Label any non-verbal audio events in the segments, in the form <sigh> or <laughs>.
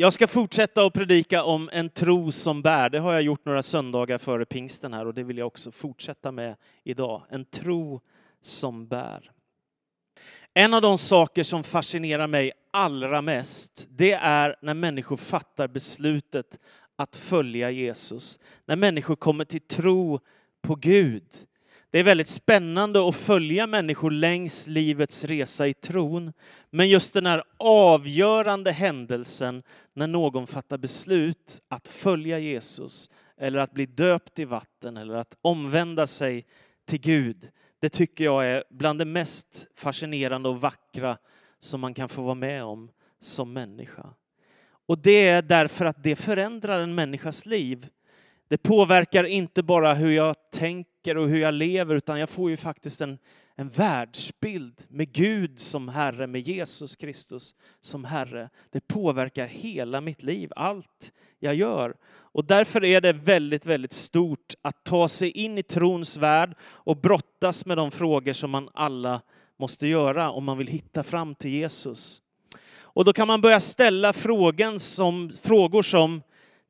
Jag ska fortsätta att predika om en tro som bär. Det har jag gjort några söndagar före pingsten här och det vill jag också fortsätta med idag. En tro som bär. En av de saker som fascinerar mig allra mest, det är när människor fattar beslutet att följa Jesus. När människor kommer till tro på Gud. Det är väldigt spännande att följa människor längs livets resa i tron. Men just den här avgörande händelsen när någon fattar beslut att följa Jesus eller att bli döpt i vatten eller att omvända sig till Gud. Det tycker jag är bland det mest fascinerande och vackra som man kan få vara med om som människa. Och det är därför att det förändrar en människas liv. Det påverkar inte bara hur jag tänker och hur jag lever, utan jag får ju faktiskt en, en världsbild med Gud som Herre, med Jesus Kristus som Herre. Det påverkar hela mitt liv, allt jag gör. Och därför är det väldigt, väldigt stort att ta sig in i trons värld och brottas med de frågor som man alla måste göra om man vill hitta fram till Jesus. Och då kan man börja ställa frågan som, frågor som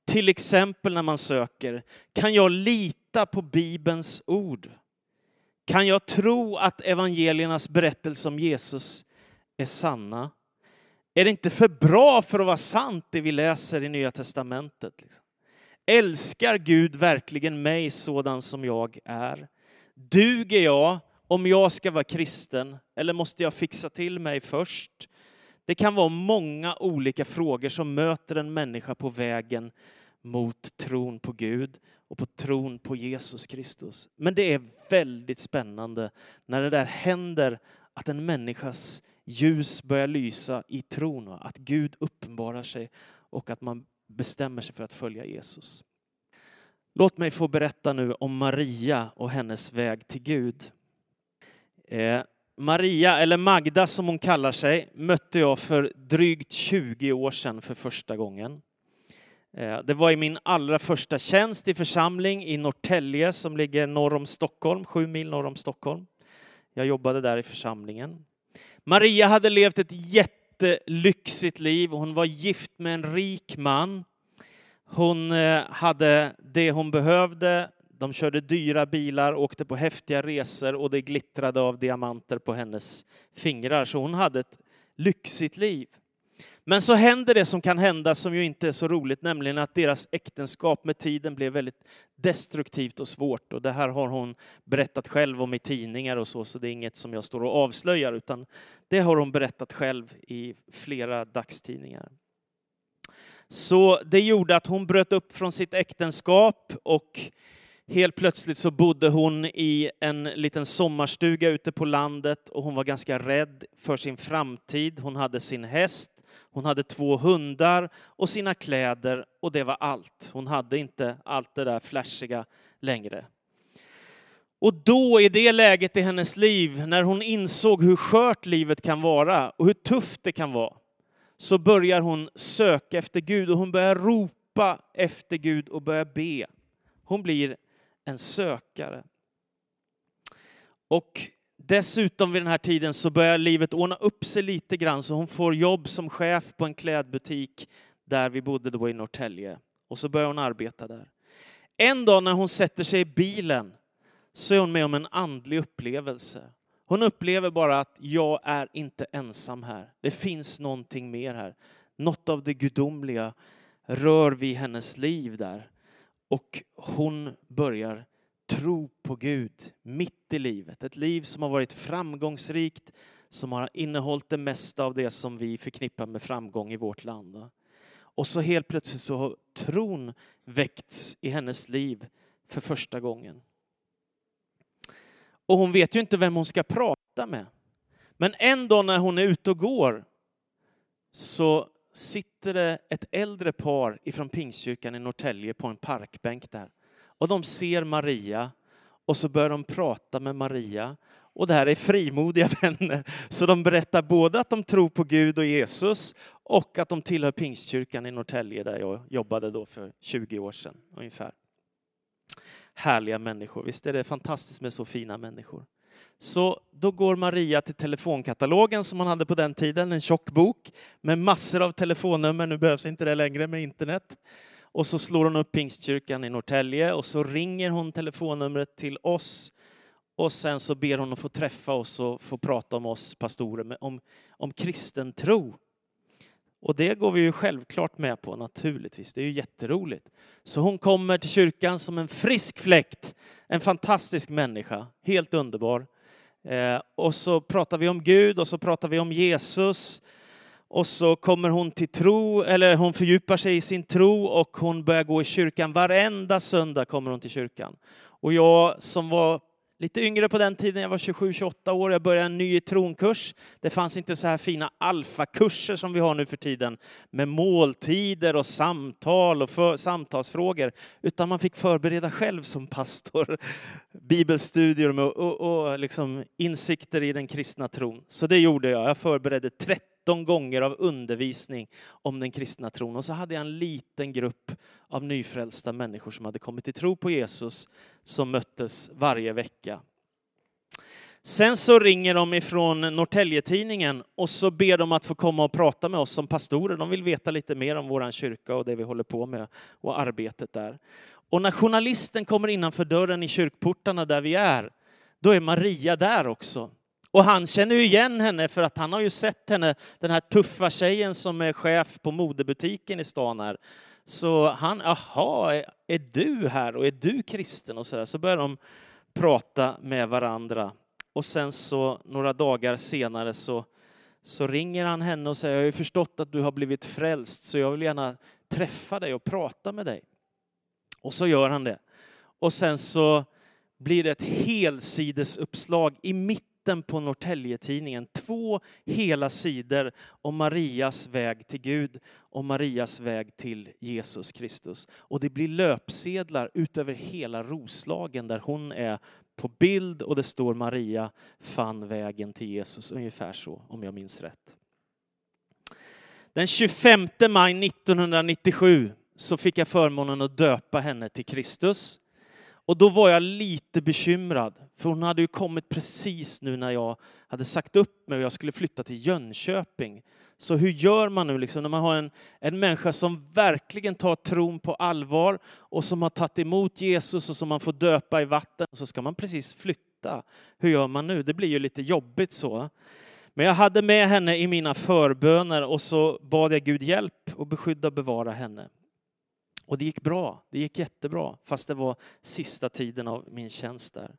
till exempel när man söker, kan jag lita på Bibelns ord? Kan jag tro att evangeliernas berättelse om Jesus är sanna? Är det inte för bra för att vara sant det vi läser i Nya Testamentet? Liksom? Älskar Gud verkligen mig sådan som jag är? Duger jag om jag ska vara kristen eller måste jag fixa till mig först? Det kan vara många olika frågor som möter en människa på vägen mot tron på Gud och på tron på Jesus Kristus. Men det är väldigt spännande när det där händer att en människas ljus börjar lysa i tron, att Gud uppenbarar sig och att man bestämmer sig för att följa Jesus. Låt mig få berätta nu om Maria och hennes väg till Gud. Eh, Maria, eller Magda som hon kallar sig, mötte jag för drygt 20 år sedan för första gången. Eh, det var i min allra första tjänst i församling i Norrtälje som ligger norr om Stockholm, sju mil norr om Stockholm. Jag jobbade där i församlingen. Maria hade levt ett jättelyxigt liv. Hon var gift med en rik man. Hon eh, hade det hon behövde. De körde dyra bilar, åkte på häftiga resor och det glittrade av diamanter på hennes fingrar. Så hon hade ett lyxigt liv. Men så händer det som kan hända som ju inte är så roligt, nämligen att deras äktenskap med tiden blev väldigt destruktivt och svårt. Och det här har hon berättat själv om i tidningar och så, så det är inget som jag står och avslöjar, utan det har hon berättat själv i flera dagstidningar. Så det gjorde att hon bröt upp från sitt äktenskap och helt plötsligt så bodde hon i en liten sommarstuga ute på landet och hon var ganska rädd för sin framtid. Hon hade sin häst hon hade två hundar och sina kläder och det var allt. Hon hade inte allt det där flashiga längre. Och då i det läget i hennes liv, när hon insåg hur skört livet kan vara och hur tufft det kan vara, så börjar hon söka efter Gud och hon börjar ropa efter Gud och börjar be. Hon blir en sökare. Och Dessutom vid den här tiden så börjar livet ordna upp sig lite grann så hon får jobb som chef på en klädbutik där vi bodde då i Norrtälje. Och så börjar hon arbeta där. En dag när hon sätter sig i bilen så är hon med om en andlig upplevelse. Hon upplever bara att jag är inte ensam här. Det finns någonting mer här. Något av det gudomliga rör vid hennes liv där. Och hon börjar tro på Gud mitt i livet. Ett liv som har varit framgångsrikt, som har innehållit det mesta av det som vi förknippar med framgång i vårt land. Och så helt plötsligt så har tron väckts i hennes liv för första gången. Och hon vet ju inte vem hon ska prata med. Men en dag när hon är ute och går så sitter det ett äldre par ifrån Pingstkyrkan i Norrtälje på en parkbänk där. Och de ser Maria och så börjar de prata med Maria. Och det här är frimodiga <laughs> vänner, så de berättar både att de tror på Gud och Jesus och att de tillhör Pingstkyrkan i Norrtälje där jag jobbade då för 20 år sedan ungefär. Härliga människor, visst är det fantastiskt med så fina människor. Så då går Maria till telefonkatalogen som man hade på den tiden, en tjock bok med massor av telefonnummer. Nu behövs inte det längre med internet. Och så slår hon upp Pingstkyrkan i Norrtälje och så ringer hon telefonnumret till oss och sen så ber hon att få träffa oss och få prata om oss pastorer, om, om kristen tro. Och det går vi ju självklart med på naturligtvis. Det är ju jätteroligt. Så hon kommer till kyrkan som en frisk fläkt. En fantastisk människa. Helt underbar. Eh, och så pratar vi om Gud och så pratar vi om Jesus. Och så kommer hon till tro, eller hon fördjupar sig i sin tro och hon börjar gå i kyrkan. Varenda söndag kommer hon till kyrkan. Och jag som var lite yngre på den tiden, jag var 27-28 år, jag började en ny tronkurs. Det fanns inte så här fina alfakurser som vi har nu för tiden med måltider och samtal och för, samtalsfrågor, utan man fick förbereda själv som pastor <laughs> bibelstudier och, och, och liksom insikter i den kristna tron. Så det gjorde jag. Jag förberedde 30 13 gånger av undervisning om den kristna tron. Och så hade jag en liten grupp av nyfrälsta människor som hade kommit till tro på Jesus som möttes varje vecka. Sen så ringer de ifrån Norrtäljetidningen och så ber de att få komma och prata med oss som pastorer. De vill veta lite mer om vår kyrka och det vi håller på med och arbetet där. Och när journalisten kommer innanför dörren i kyrkportarna där vi är, då är Maria där också. Och han känner ju igen henne för att han har ju sett henne, den här tuffa tjejen som är chef på modebutiken i stan här. Så han, aha, är du här och är du kristen och så där. Så börjar de prata med varandra. Och sen så några dagar senare så, så ringer han henne och säger, jag har ju förstått att du har blivit frälst så jag vill gärna träffa dig och prata med dig. Och så gör han det. Och sen så blir det ett helsidesuppslag i mitten mitten på Norrtäljetidningen två hela sidor om Marias väg till Gud och Marias väg till Jesus Kristus. Och det blir löpsedlar utöver hela Roslagen där hon är på bild och det står Maria fann vägen till Jesus, ungefär så om jag minns rätt. Den 25 maj 1997 så fick jag förmånen att döpa henne till Kristus. Och då var jag lite bekymrad, för hon hade ju kommit precis nu när jag hade sagt upp mig och jag skulle flytta till Jönköping. Så hur gör man nu liksom när man har en, en människa som verkligen tar tron på allvar och som har tagit emot Jesus och som man får döpa i vatten och så ska man precis flytta. Hur gör man nu? Det blir ju lite jobbigt så. Men jag hade med henne i mina förböner och så bad jag Gud hjälp och beskydda och bevara henne. Och det gick bra, det gick jättebra, fast det var sista tiden av min tjänst där.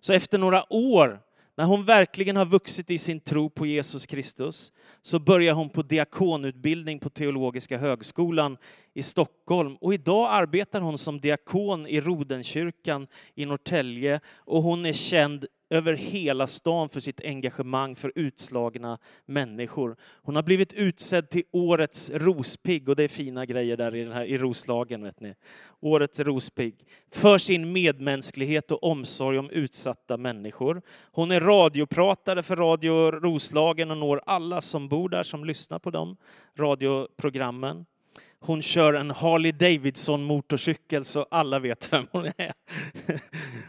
Så efter några år, när hon verkligen har vuxit i sin tro på Jesus Kristus, så börjar hon på diakonutbildning på Teologiska högskolan i Stockholm. Och idag arbetar hon som diakon i Rodenkyrkan i Norrtälje och hon är känd över hela stan för sitt engagemang för utslagna människor. Hon har blivit utsedd till årets rospigg och det är fina grejer där i, den här, i Roslagen. Vet ni. Årets rospigg. För sin medmänsklighet och omsorg om utsatta människor. Hon är radiopratare för Radio Roslagen och når alla som bor där som lyssnar på de radioprogrammen. Hon kör en Harley Davidson motorcykel så alla vet vem hon är.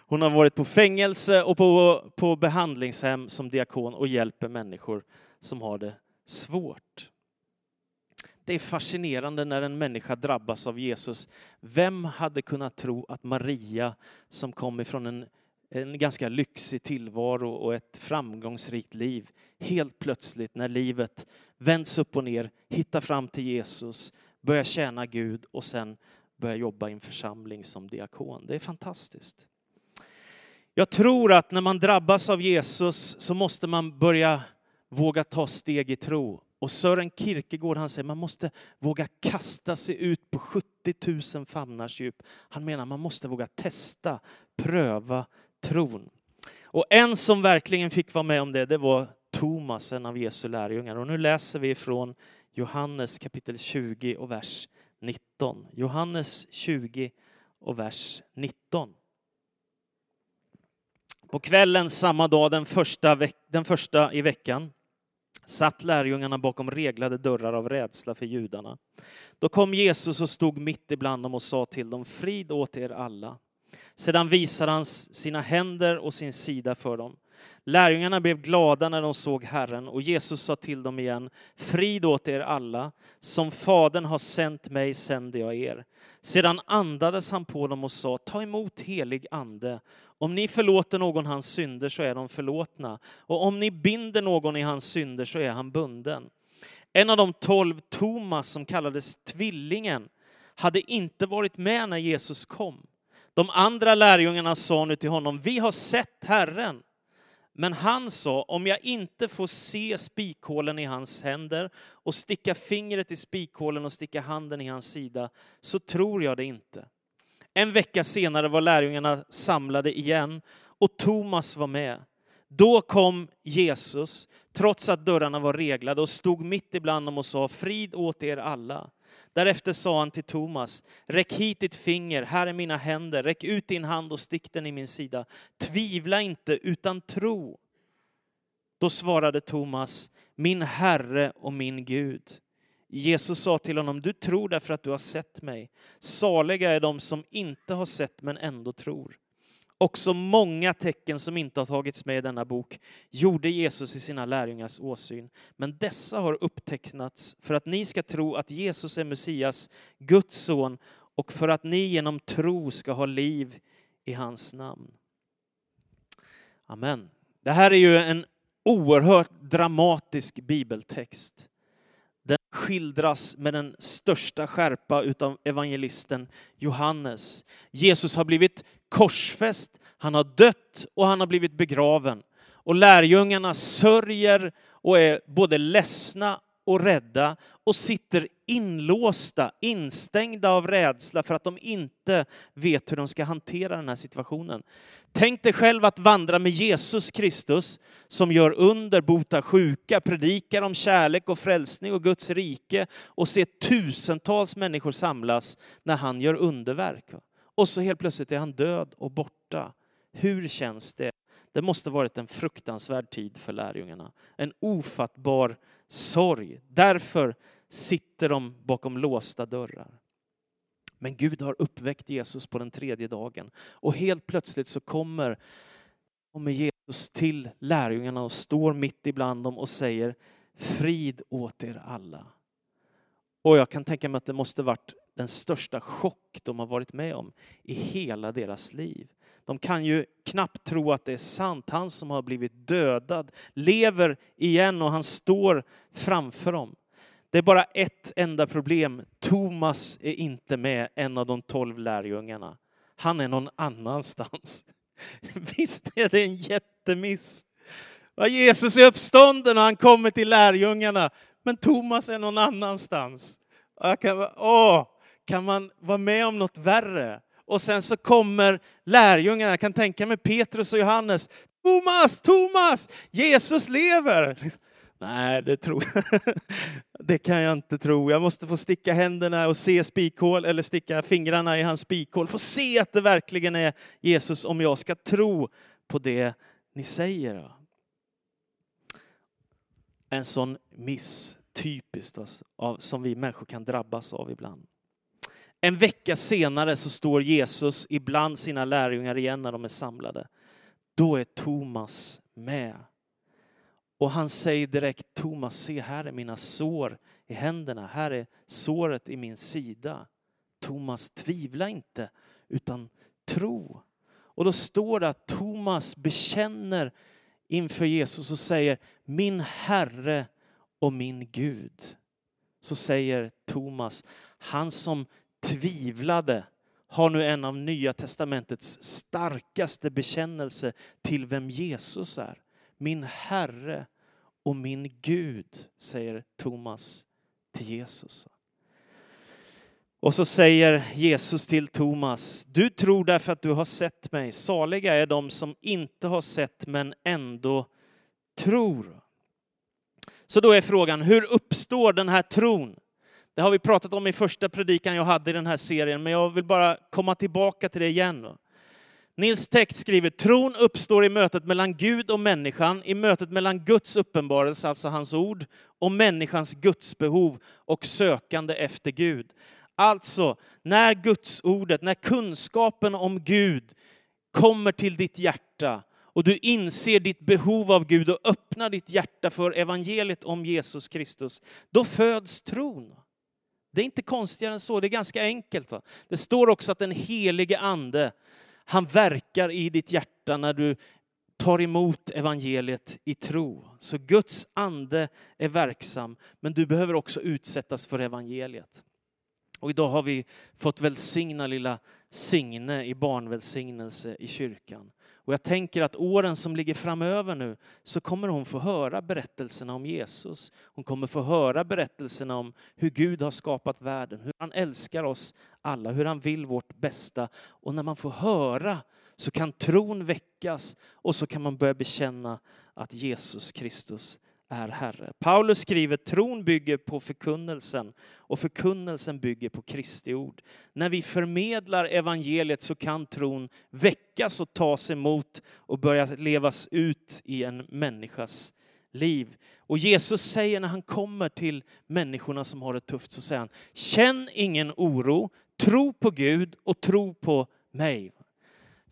Hon har varit på fängelse och på, på behandlingshem som diakon och hjälper människor som har det svårt. Det är fascinerande när en människa drabbas av Jesus. Vem hade kunnat tro att Maria, som kom ifrån en, en ganska lyxig tillvaro och ett framgångsrikt liv, helt plötsligt när livet vänds upp och ner, hittar fram till Jesus, börja tjäna Gud och sen börja jobba i en församling som diakon. Det är fantastiskt. Jag tror att när man drabbas av Jesus så måste man börja våga ta steg i tro. Och Sören Kierkegaard han säger man måste våga kasta sig ut på 70 000 famnars djup. Han menar man måste våga testa, pröva tron. Och en som verkligen fick vara med om det, det var Thomas, en av Jesu lärjungar. Och nu läser vi från Johannes kapitel 20 och vers 19. Johannes 20 och vers 19. På kvällen samma dag, den första, den första i veckan, satt lärjungarna bakom reglade dörrar av rädsla för judarna. Då kom Jesus och stod mitt ibland dem och sa till dem, frid åt er alla. Sedan visade han sina händer och sin sida för dem. Lärjungarna blev glada när de såg Herren och Jesus sa till dem igen, frid åt er alla, som Fadern har sänt mig sänder jag er. Sedan andades han på dem och sa, ta emot helig ande. Om ni förlåter någon hans synder så är de förlåtna, och om ni binder någon i hans synder så är han bunden. En av de tolv, Thomas, som kallades Tvillingen, hade inte varit med när Jesus kom. De andra lärjungarna sa nu till honom, vi har sett Herren. Men han sa, om jag inte får se spikhålen i hans händer och sticka fingret i spikhålen och sticka handen i hans sida, så tror jag det inte. En vecka senare var lärjungarna samlade igen och Thomas var med. Då kom Jesus, trots att dörrarna var reglade, och stod mitt ibland dem och sa, frid åt er alla. Därefter sa han till Thomas, räck hit ditt finger, här är mina händer, räck ut din hand och stick den i min sida. Tvivla inte, utan tro. Då svarade Thomas, min Herre och min Gud. Jesus sa till honom, du tror därför att du har sett mig. Saliga är de som inte har sett men ändå tror. Också många tecken som inte har tagits med i denna bok gjorde Jesus i sina lärjungars åsyn. Men dessa har upptecknats för att ni ska tro att Jesus är Messias, Guds son, och för att ni genom tro ska ha liv i hans namn. Amen. Det här är ju en oerhört dramatisk bibeltext. Den skildras med den största skärpa utav evangelisten Johannes. Jesus har blivit korsfäst, han har dött och han har blivit begraven. Och lärjungarna sörjer och är både ledsna och rädda och sitter inlåsta, instängda av rädsla för att de inte vet hur de ska hantera den här situationen. Tänk dig själv att vandra med Jesus Kristus som gör under, botar sjuka, predikar om kärlek och frälsning och Guds rike och se tusentals människor samlas när han gör underverk. Och så helt plötsligt är han död och borta. Hur känns det? Det måste varit en fruktansvärd tid för lärjungarna. En ofattbar sorg. Därför sitter de bakom låsta dörrar. Men Gud har uppväckt Jesus på den tredje dagen och helt plötsligt så kommer, kommer Jesus till lärjungarna och står mitt ibland dem och säger frid åt er alla. Och jag kan tänka mig att det måste varit den största chock de har varit med om i hela deras liv. De kan ju knappt tro att det är sant. Han som har blivit dödad lever igen och han står framför dem. Det är bara ett enda problem. Thomas är inte med, en av de tolv lärjungarna. Han är någon annanstans. <laughs> Visst är det en jättemiss. Jesus är uppstånden och han kommer till lärjungarna. Men Thomas är någon annanstans. Jag kan, åh, kan man vara med om något värre? Och sen så kommer lärjungarna, jag kan tänka mig Petrus och Johannes. Thomas, Thomas, Jesus lever! <laughs> Nej, det tror jag. <laughs> Det kan jag inte tro. Jag måste få sticka händerna och se spikhål eller sticka fingrarna i hans spikhål. Få se att det verkligen är Jesus om jag ska tro på det ni säger. En sån miss, typiskt, av, som vi människor kan drabbas av ibland. En vecka senare så står Jesus ibland sina lärjungar igen när de är samlade. Då är Thomas med. Och han säger direkt, Thomas, se här är mina sår i händerna, här är såret i min sida. Thomas, tvivla inte, utan tro. Och då står det att Thomas bekänner inför Jesus och säger, min Herre och min Gud. Så säger Thomas, han som tvivlade har nu en av Nya testamentets starkaste bekännelse till vem Jesus är. Min Herre och min Gud, säger Thomas till Jesus. Och så säger Jesus till Thomas, du tror därför att du har sett mig. Saliga är de som inte har sett men ändå tror. Så då är frågan, hur uppstår den här tron? Det har vi pratat om i första predikan jag hade i den här serien, men jag vill bara komma tillbaka till det igen. Nils Text skriver, tron uppstår i mötet mellan Gud och människan, i mötet mellan Guds uppenbarelse, alltså hans ord, och människans gudsbehov och sökande efter Gud. Alltså, när Guds ordet, när kunskapen om Gud kommer till ditt hjärta och du inser ditt behov av Gud och öppnar ditt hjärta för evangeliet om Jesus Kristus, då föds tron. Det är inte konstigare än så, det är ganska enkelt. Va? Det står också att den helige ande, han verkar i ditt hjärta när du tar emot evangeliet i tro. Så Guds ande är verksam, men du behöver också utsättas för evangeliet. Och idag har vi fått välsigna lilla Signe i barnvälsignelse i kyrkan. Och jag tänker att åren som ligger framöver nu så kommer hon få höra berättelserna om Jesus. Hon kommer få höra berättelserna om hur Gud har skapat världen, hur han älskar oss alla, hur han vill vårt bästa. Och när man får höra så kan tron väckas och så kan man börja bekänna att Jesus Kristus är Herre. Paulus skriver tron bygger på förkunnelsen och förkunnelsen bygger på Kristi ord. När vi förmedlar evangeliet så kan tron väckas och tas emot och börja levas ut i en människas liv. Och Jesus säger när han kommer till människorna som har det tufft så säger han, känn ingen oro, tro på Gud och tro på mig.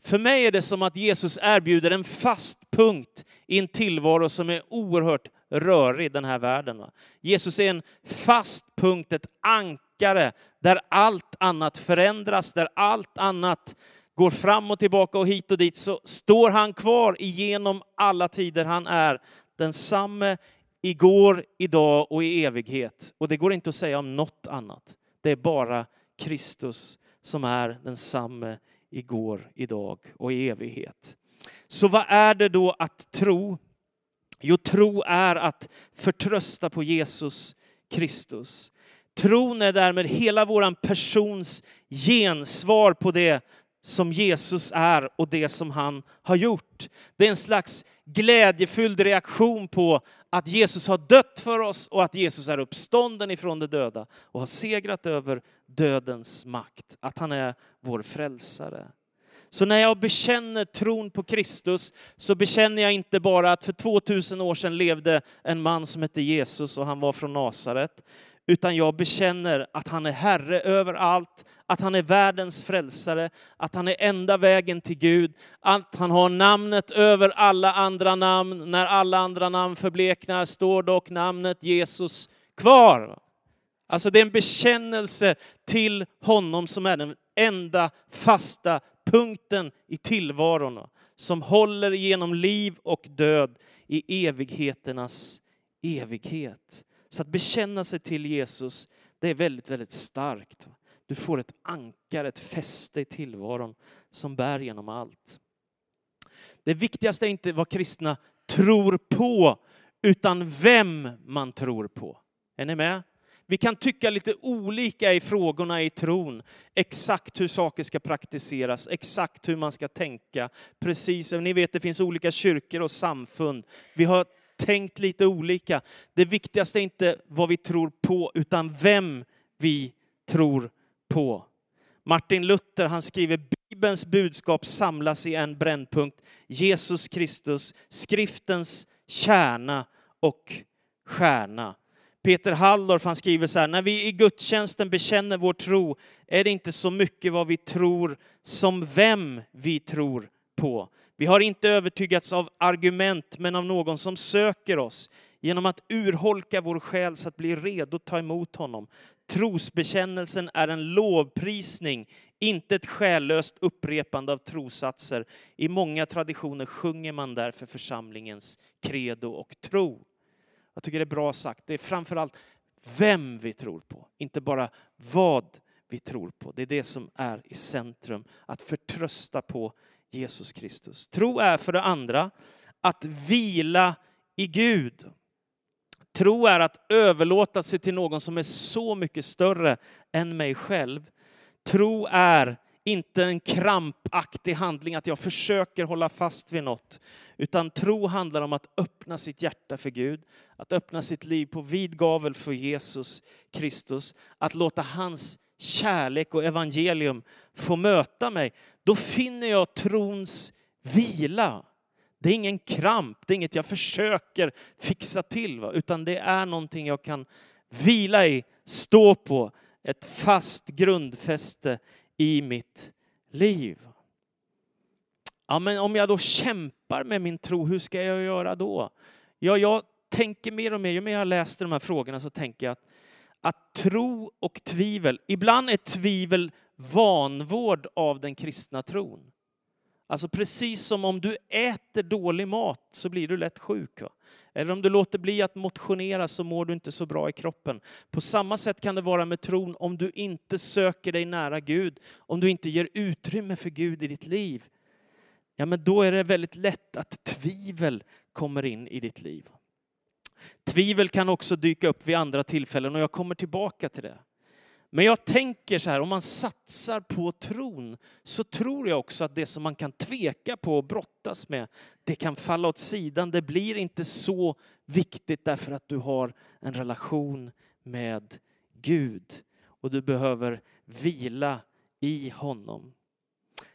För mig är det som att Jesus erbjuder en fast punkt i en tillvaro som är oerhört rörig, den här världen. Jesus är en fast punkt, ett ankare där allt annat förändras, där allt annat går fram och tillbaka och hit och dit, så står han kvar igenom alla tider. Han är densamme igår, idag och i evighet. Och det går inte att säga om något annat. Det är bara Kristus som är densamme igår, idag och i evighet. Så vad är det då att tro? Jo, tro är att förtrösta på Jesus Kristus. Tron är därmed hela vår persons gensvar på det som Jesus är och det som han har gjort. Det är en slags glädjefylld reaktion på att Jesus har dött för oss och att Jesus är uppstånden ifrån de döda och har segrat över dödens makt. Att han är vår frälsare. Så när jag bekänner tron på Kristus så bekänner jag inte bara att för 2000 år sedan levde en man som hette Jesus och han var från Nasaret, utan jag bekänner att han är Herre över allt, att han är världens frälsare, att han är enda vägen till Gud, att han har namnet över alla andra namn. När alla andra namn förbleknar står dock namnet Jesus kvar. Alltså det är en bekännelse till honom som är den enda fasta punkten i tillvaron som håller genom liv och död i evigheternas evighet. Så att bekänna sig till Jesus, det är väldigt, väldigt starkt. Du får ett ankare, ett fäste i tillvaron som bär genom allt. Det viktigaste är inte vad kristna tror på, utan vem man tror på. Är ni med? Vi kan tycka lite olika i frågorna i tron. Exakt hur saker ska praktiseras, exakt hur man ska tänka. Precis, ni vet det finns olika kyrkor och samfund. Vi har tänkt lite olika. Det viktigaste är inte vad vi tror på, utan vem vi tror på. Martin Luther han skriver Bibelns budskap samlas i en brännpunkt. Jesus Kristus, skriftens kärna och stjärna. Peter Halldorf han skriver så här, när vi i gudstjänsten bekänner vår tro är det inte så mycket vad vi tror som vem vi tror på. Vi har inte övertygats av argument, men av någon som söker oss genom att urholka vår själ så att bli redo att ta emot honom. Trosbekännelsen är en lovprisning, inte ett själlöst upprepande av trosatser. I många traditioner sjunger man därför församlingens credo och tro. Jag tycker det är bra sagt. Det är framförallt vem vi tror på, inte bara vad vi tror på. Det är det som är i centrum, att förtrösta på Jesus Kristus. Tro är för det andra att vila i Gud. Tro är att överlåta sig till någon som är så mycket större än mig själv. Tro är inte en krampaktig handling, att jag försöker hålla fast vid något. Utan tro handlar om att öppna sitt hjärta för Gud, att öppna sitt liv på vid gavel för Jesus Kristus, att låta hans kärlek och evangelium få möta mig. Då finner jag trons vila. Det är ingen kramp, det är inget jag försöker fixa till, va? utan det är någonting jag kan vila i, stå på, ett fast grundfäste i mitt liv. Ja, men om jag då kämpar med min tro, hur ska jag göra då? Ja, jag tänker mer och mer, ju mer jag läser de här frågorna så tänker jag att, att tro och tvivel, ibland är tvivel vanvård av den kristna tron. Alltså precis som om du äter dålig mat så blir du lätt sjuk. Va? Eller om du låter bli att motionera så mår du inte så bra i kroppen. På samma sätt kan det vara med tron om du inte söker dig nära Gud, om du inte ger utrymme för Gud i ditt liv. Ja, men då är det väldigt lätt att tvivel kommer in i ditt liv. Tvivel kan också dyka upp vid andra tillfällen och jag kommer tillbaka till det. Men jag tänker så här, om man satsar på tron så tror jag också att det som man kan tveka på och brottas med, det kan falla åt sidan. Det blir inte så viktigt därför att du har en relation med Gud och du behöver vila i honom.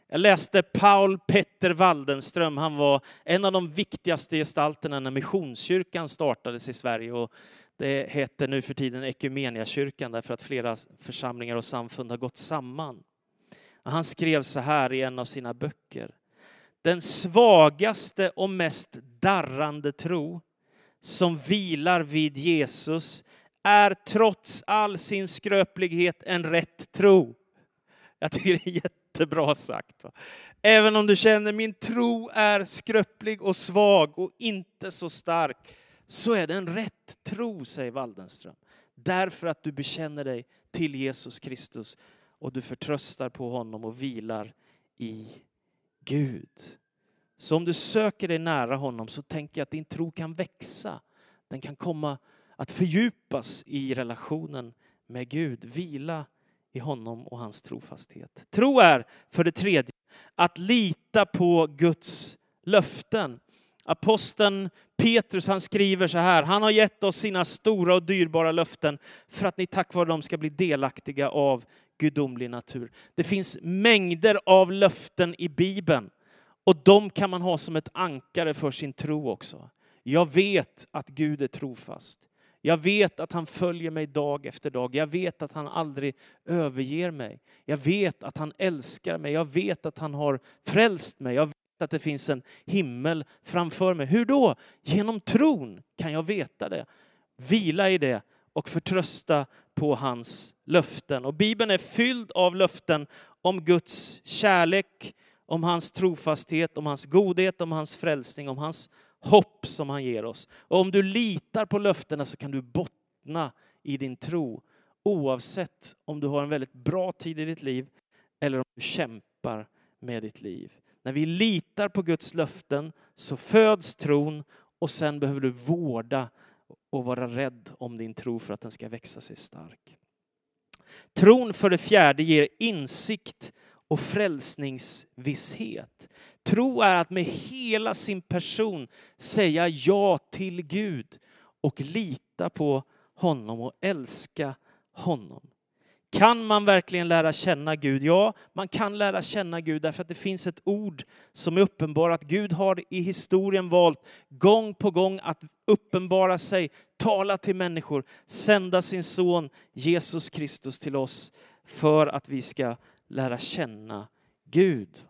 Jag läste Paul Petter Waldenström. Han var en av de viktigaste gestalterna när Missionskyrkan startades i Sverige. Och det heter nu för tiden Ekumeniakyrkan därför att flera församlingar och samfund har gått samman. Han skrev så här i en av sina böcker. Den svagaste och mest darrande tro som vilar vid Jesus är trots all sin skröplighet en rätt tro. Jag tycker det är jättebra sagt. Även om du känner min tro är skröplig och svag och inte så stark så är det en rätt tro, säger Waldenström. Därför att du bekänner dig till Jesus Kristus och du förtröstar på honom och vilar i Gud. Så om du söker dig nära honom så tänker jag att din tro kan växa. Den kan komma att fördjupas i relationen med Gud. Vila i honom och hans trofasthet. Tro är, för det tredje, att lita på Guds löften. Aposteln Petrus han skriver så här, han har gett oss sina stora och dyrbara löften för att ni tack vare dem ska bli delaktiga av gudomlig natur. Det finns mängder av löften i Bibeln och de kan man ha som ett ankare för sin tro också. Jag vet att Gud är trofast. Jag vet att han följer mig dag efter dag. Jag vet att han aldrig överger mig. Jag vet att han älskar mig. Jag vet att han har frälst mig. Jag att det finns en himmel framför mig. Hur då? Genom tron kan jag veta det. Vila i det och förtrösta på hans löften. Och Bibeln är fylld av löften om Guds kärlek, om hans trofasthet, om hans godhet, om hans frälsning, om hans hopp som han ger oss. Och om du litar på löftena så kan du bottna i din tro oavsett om du har en väldigt bra tid i ditt liv eller om du kämpar med ditt liv. När vi litar på Guds löften så föds tron och sen behöver du vårda och vara rädd om din tro för att den ska växa sig stark. Tron för det fjärde ger insikt och frälsningsvisshet. Tro är att med hela sin person säga ja till Gud och lita på honom och älska honom. Kan man verkligen lära känna Gud? Ja, man kan lära känna Gud därför att det finns ett ord som är uppenbarat. Gud har i historien valt gång på gång att uppenbara sig, tala till människor, sända sin son Jesus Kristus till oss för att vi ska lära känna Gud.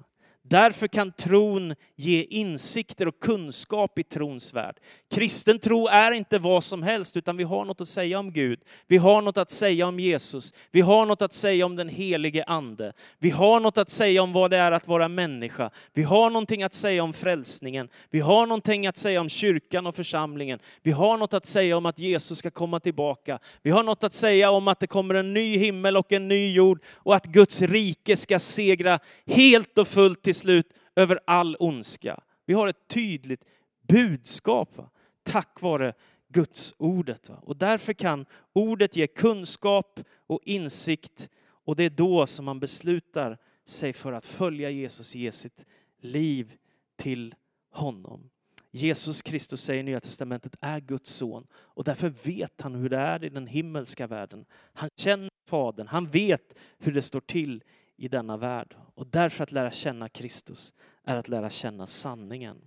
Därför kan tron ge insikter och kunskap i trons värld. Kristen tro är inte vad som helst, utan vi har något att säga om Gud. Vi har något att säga om Jesus. Vi har något att säga om den helige Ande. Vi har något att säga om vad det är att vara människa. Vi har någonting att säga om frälsningen. Vi har någonting att säga om kyrkan och församlingen. Vi har något att säga om att Jesus ska komma tillbaka. Vi har något att säga om att det kommer en ny himmel och en ny jord och att Guds rike ska segra helt och fullt till slut över all ondska. Vi har ett tydligt budskap va? tack vare Guds ordet. Va? Och därför kan ordet ge kunskap och insikt och det är då som man beslutar sig för att följa Jesus, ge sitt liv till honom. Jesus Kristus säger i Nya Testamentet är Guds son och därför vet han hur det är i den himmelska världen. Han känner Fadern, han vet hur det står till i denna värld. Och därför att lära känna Kristus är att lära känna sanningen.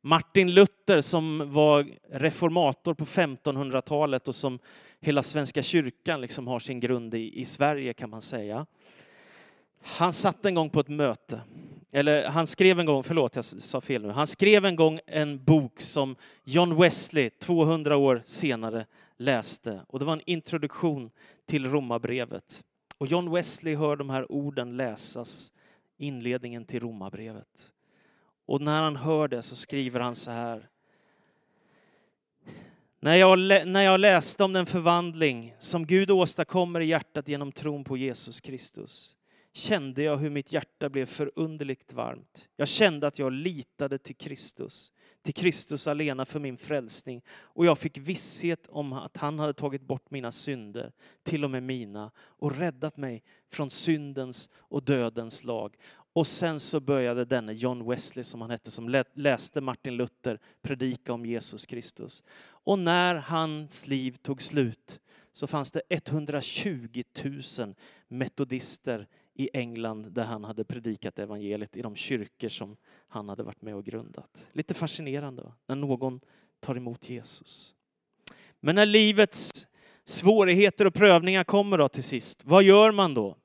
Martin Luther som var reformator på 1500-talet och som hela Svenska kyrkan liksom har sin grund i, i Sverige kan man säga. Han satt en gång på ett möte eller han skrev en gång, förlåt jag sa fel nu, han skrev en gång en bok som John Wesley 200 år senare läste och det var en introduktion till Romarbrevet. Och John Wesley hör de här orden läsas, inledningen till Romarbrevet. Och när han hör det så skriver han så här. När jag, när jag läste om den förvandling som Gud åstadkommer i hjärtat genom tron på Jesus Kristus kände jag hur mitt hjärta blev förunderligt varmt. Jag kände att jag litade till Kristus, till Kristus alena för min frälsning. Och jag fick visshet om att han hade tagit bort mina synder, till och med mina, och räddat mig från syndens och dödens lag. Och sen så började denne John Wesley, som han hette, som läste Martin Luther predika om Jesus Kristus. Och när hans liv tog slut så fanns det 120 000 metodister i England där han hade predikat evangeliet i de kyrkor som han hade varit med och grundat. Lite fascinerande när någon tar emot Jesus. Men när livets svårigheter och prövningar kommer då till sist, vad gör man då?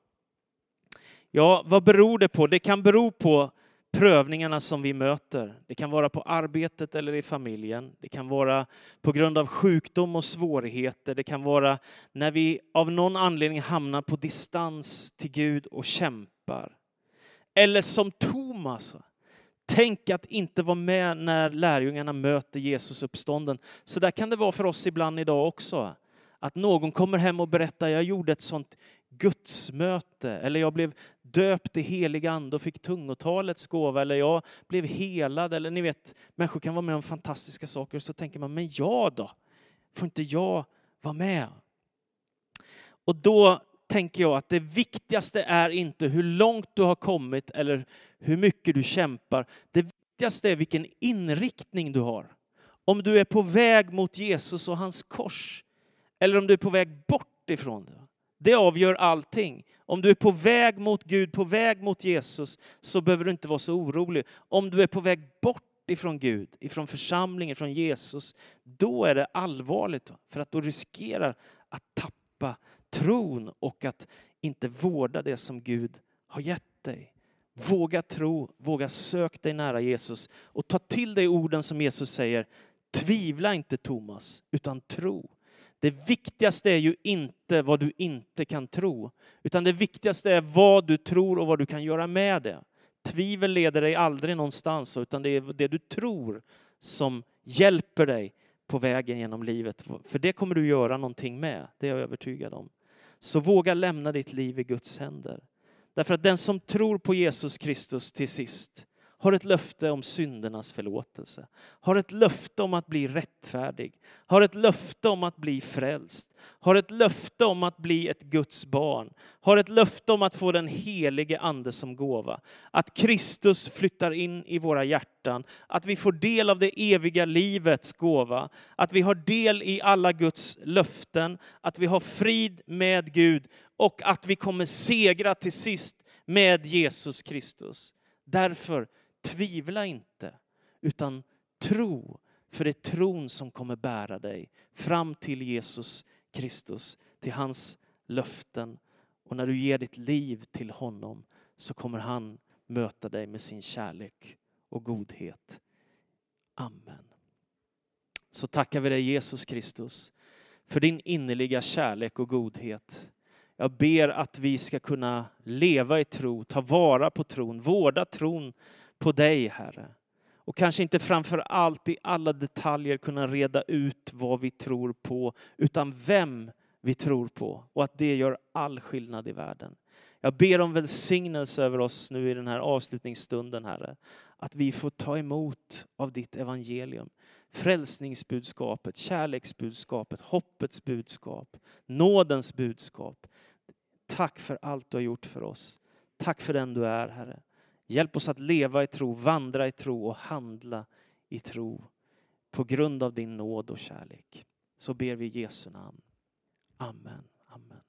Ja, vad beror det på? Det kan bero på prövningarna som vi möter. Det kan vara på arbetet eller i familjen. Det kan vara på grund av sjukdom och svårigheter. Det kan vara när vi av någon anledning hamnar på distans till Gud och kämpar. Eller som Thomas. Tänk att inte vara med när lärjungarna möter Jesus uppstånden. Så där kan det vara för oss ibland idag också. Att någon kommer hem och berättar, jag gjorde ett sånt gudsmöte, eller jag blev döpt i helig ande och fick tungotalets gåva, eller jag blev helad, eller ni vet, människor kan vara med om fantastiska saker, och så tänker man, men jag då? Får inte jag vara med? Och då tänker jag att det viktigaste är inte hur långt du har kommit eller hur mycket du kämpar. Det viktigaste är vilken inriktning du har. Om du är på väg mot Jesus och hans kors, eller om du är på väg bort ifrån det. Det avgör allting. Om du är på väg mot Gud, på väg mot Jesus, så behöver du inte vara så orolig. Om du är på väg bort ifrån Gud, ifrån församlingen, ifrån Jesus, då är det allvarligt. För att då riskerar att tappa tron och att inte vårda det som Gud har gett dig. Våga tro, våga sök dig nära Jesus och ta till dig orden som Jesus säger. Tvivla inte Thomas, utan tro. Det viktigaste är ju inte vad du inte kan tro, utan det viktigaste är vad du tror och vad du kan göra med det. Tvivel leder dig aldrig någonstans, utan det är det du tror som hjälper dig på vägen genom livet. För det kommer du göra någonting med, det är jag övertygad om. Så våga lämna ditt liv i Guds händer. Därför att den som tror på Jesus Kristus till sist, har ett löfte om syndernas förlåtelse, har ett löfte om att bli rättfärdig, har ett löfte om att bli frälst, har ett löfte om att bli ett Guds barn, har ett löfte om att få den helige Ande som gåva. Att Kristus flyttar in i våra hjärtan, att vi får del av det eviga livets gåva, att vi har del i alla Guds löften, att vi har frid med Gud. Och att vi kommer segra till sist med Jesus Kristus. Därför Tvivla inte, utan tro. För det är tron som kommer bära dig fram till Jesus Kristus, till hans löften. Och när du ger ditt liv till honom så kommer han möta dig med sin kärlek och godhet. Amen. Så tackar vi dig Jesus Kristus för din innerliga kärlek och godhet. Jag ber att vi ska kunna leva i tro, ta vara på tron, vårda tron på dig, Herre. Och kanske inte framför allt i alla detaljer kunna reda ut vad vi tror på, utan vem vi tror på. Och att det gör all skillnad i världen. Jag ber om välsignelse över oss nu i den här avslutningsstunden, Herre. Att vi får ta emot av ditt evangelium. Frälsningsbudskapet, kärleksbudskapet, hoppets budskap, nådens budskap. Tack för allt du har gjort för oss. Tack för den du är, Herre. Hjälp oss att leva i tro, vandra i tro och handla i tro på grund av din nåd och kärlek. Så ber vi i Jesu namn. Amen. Amen.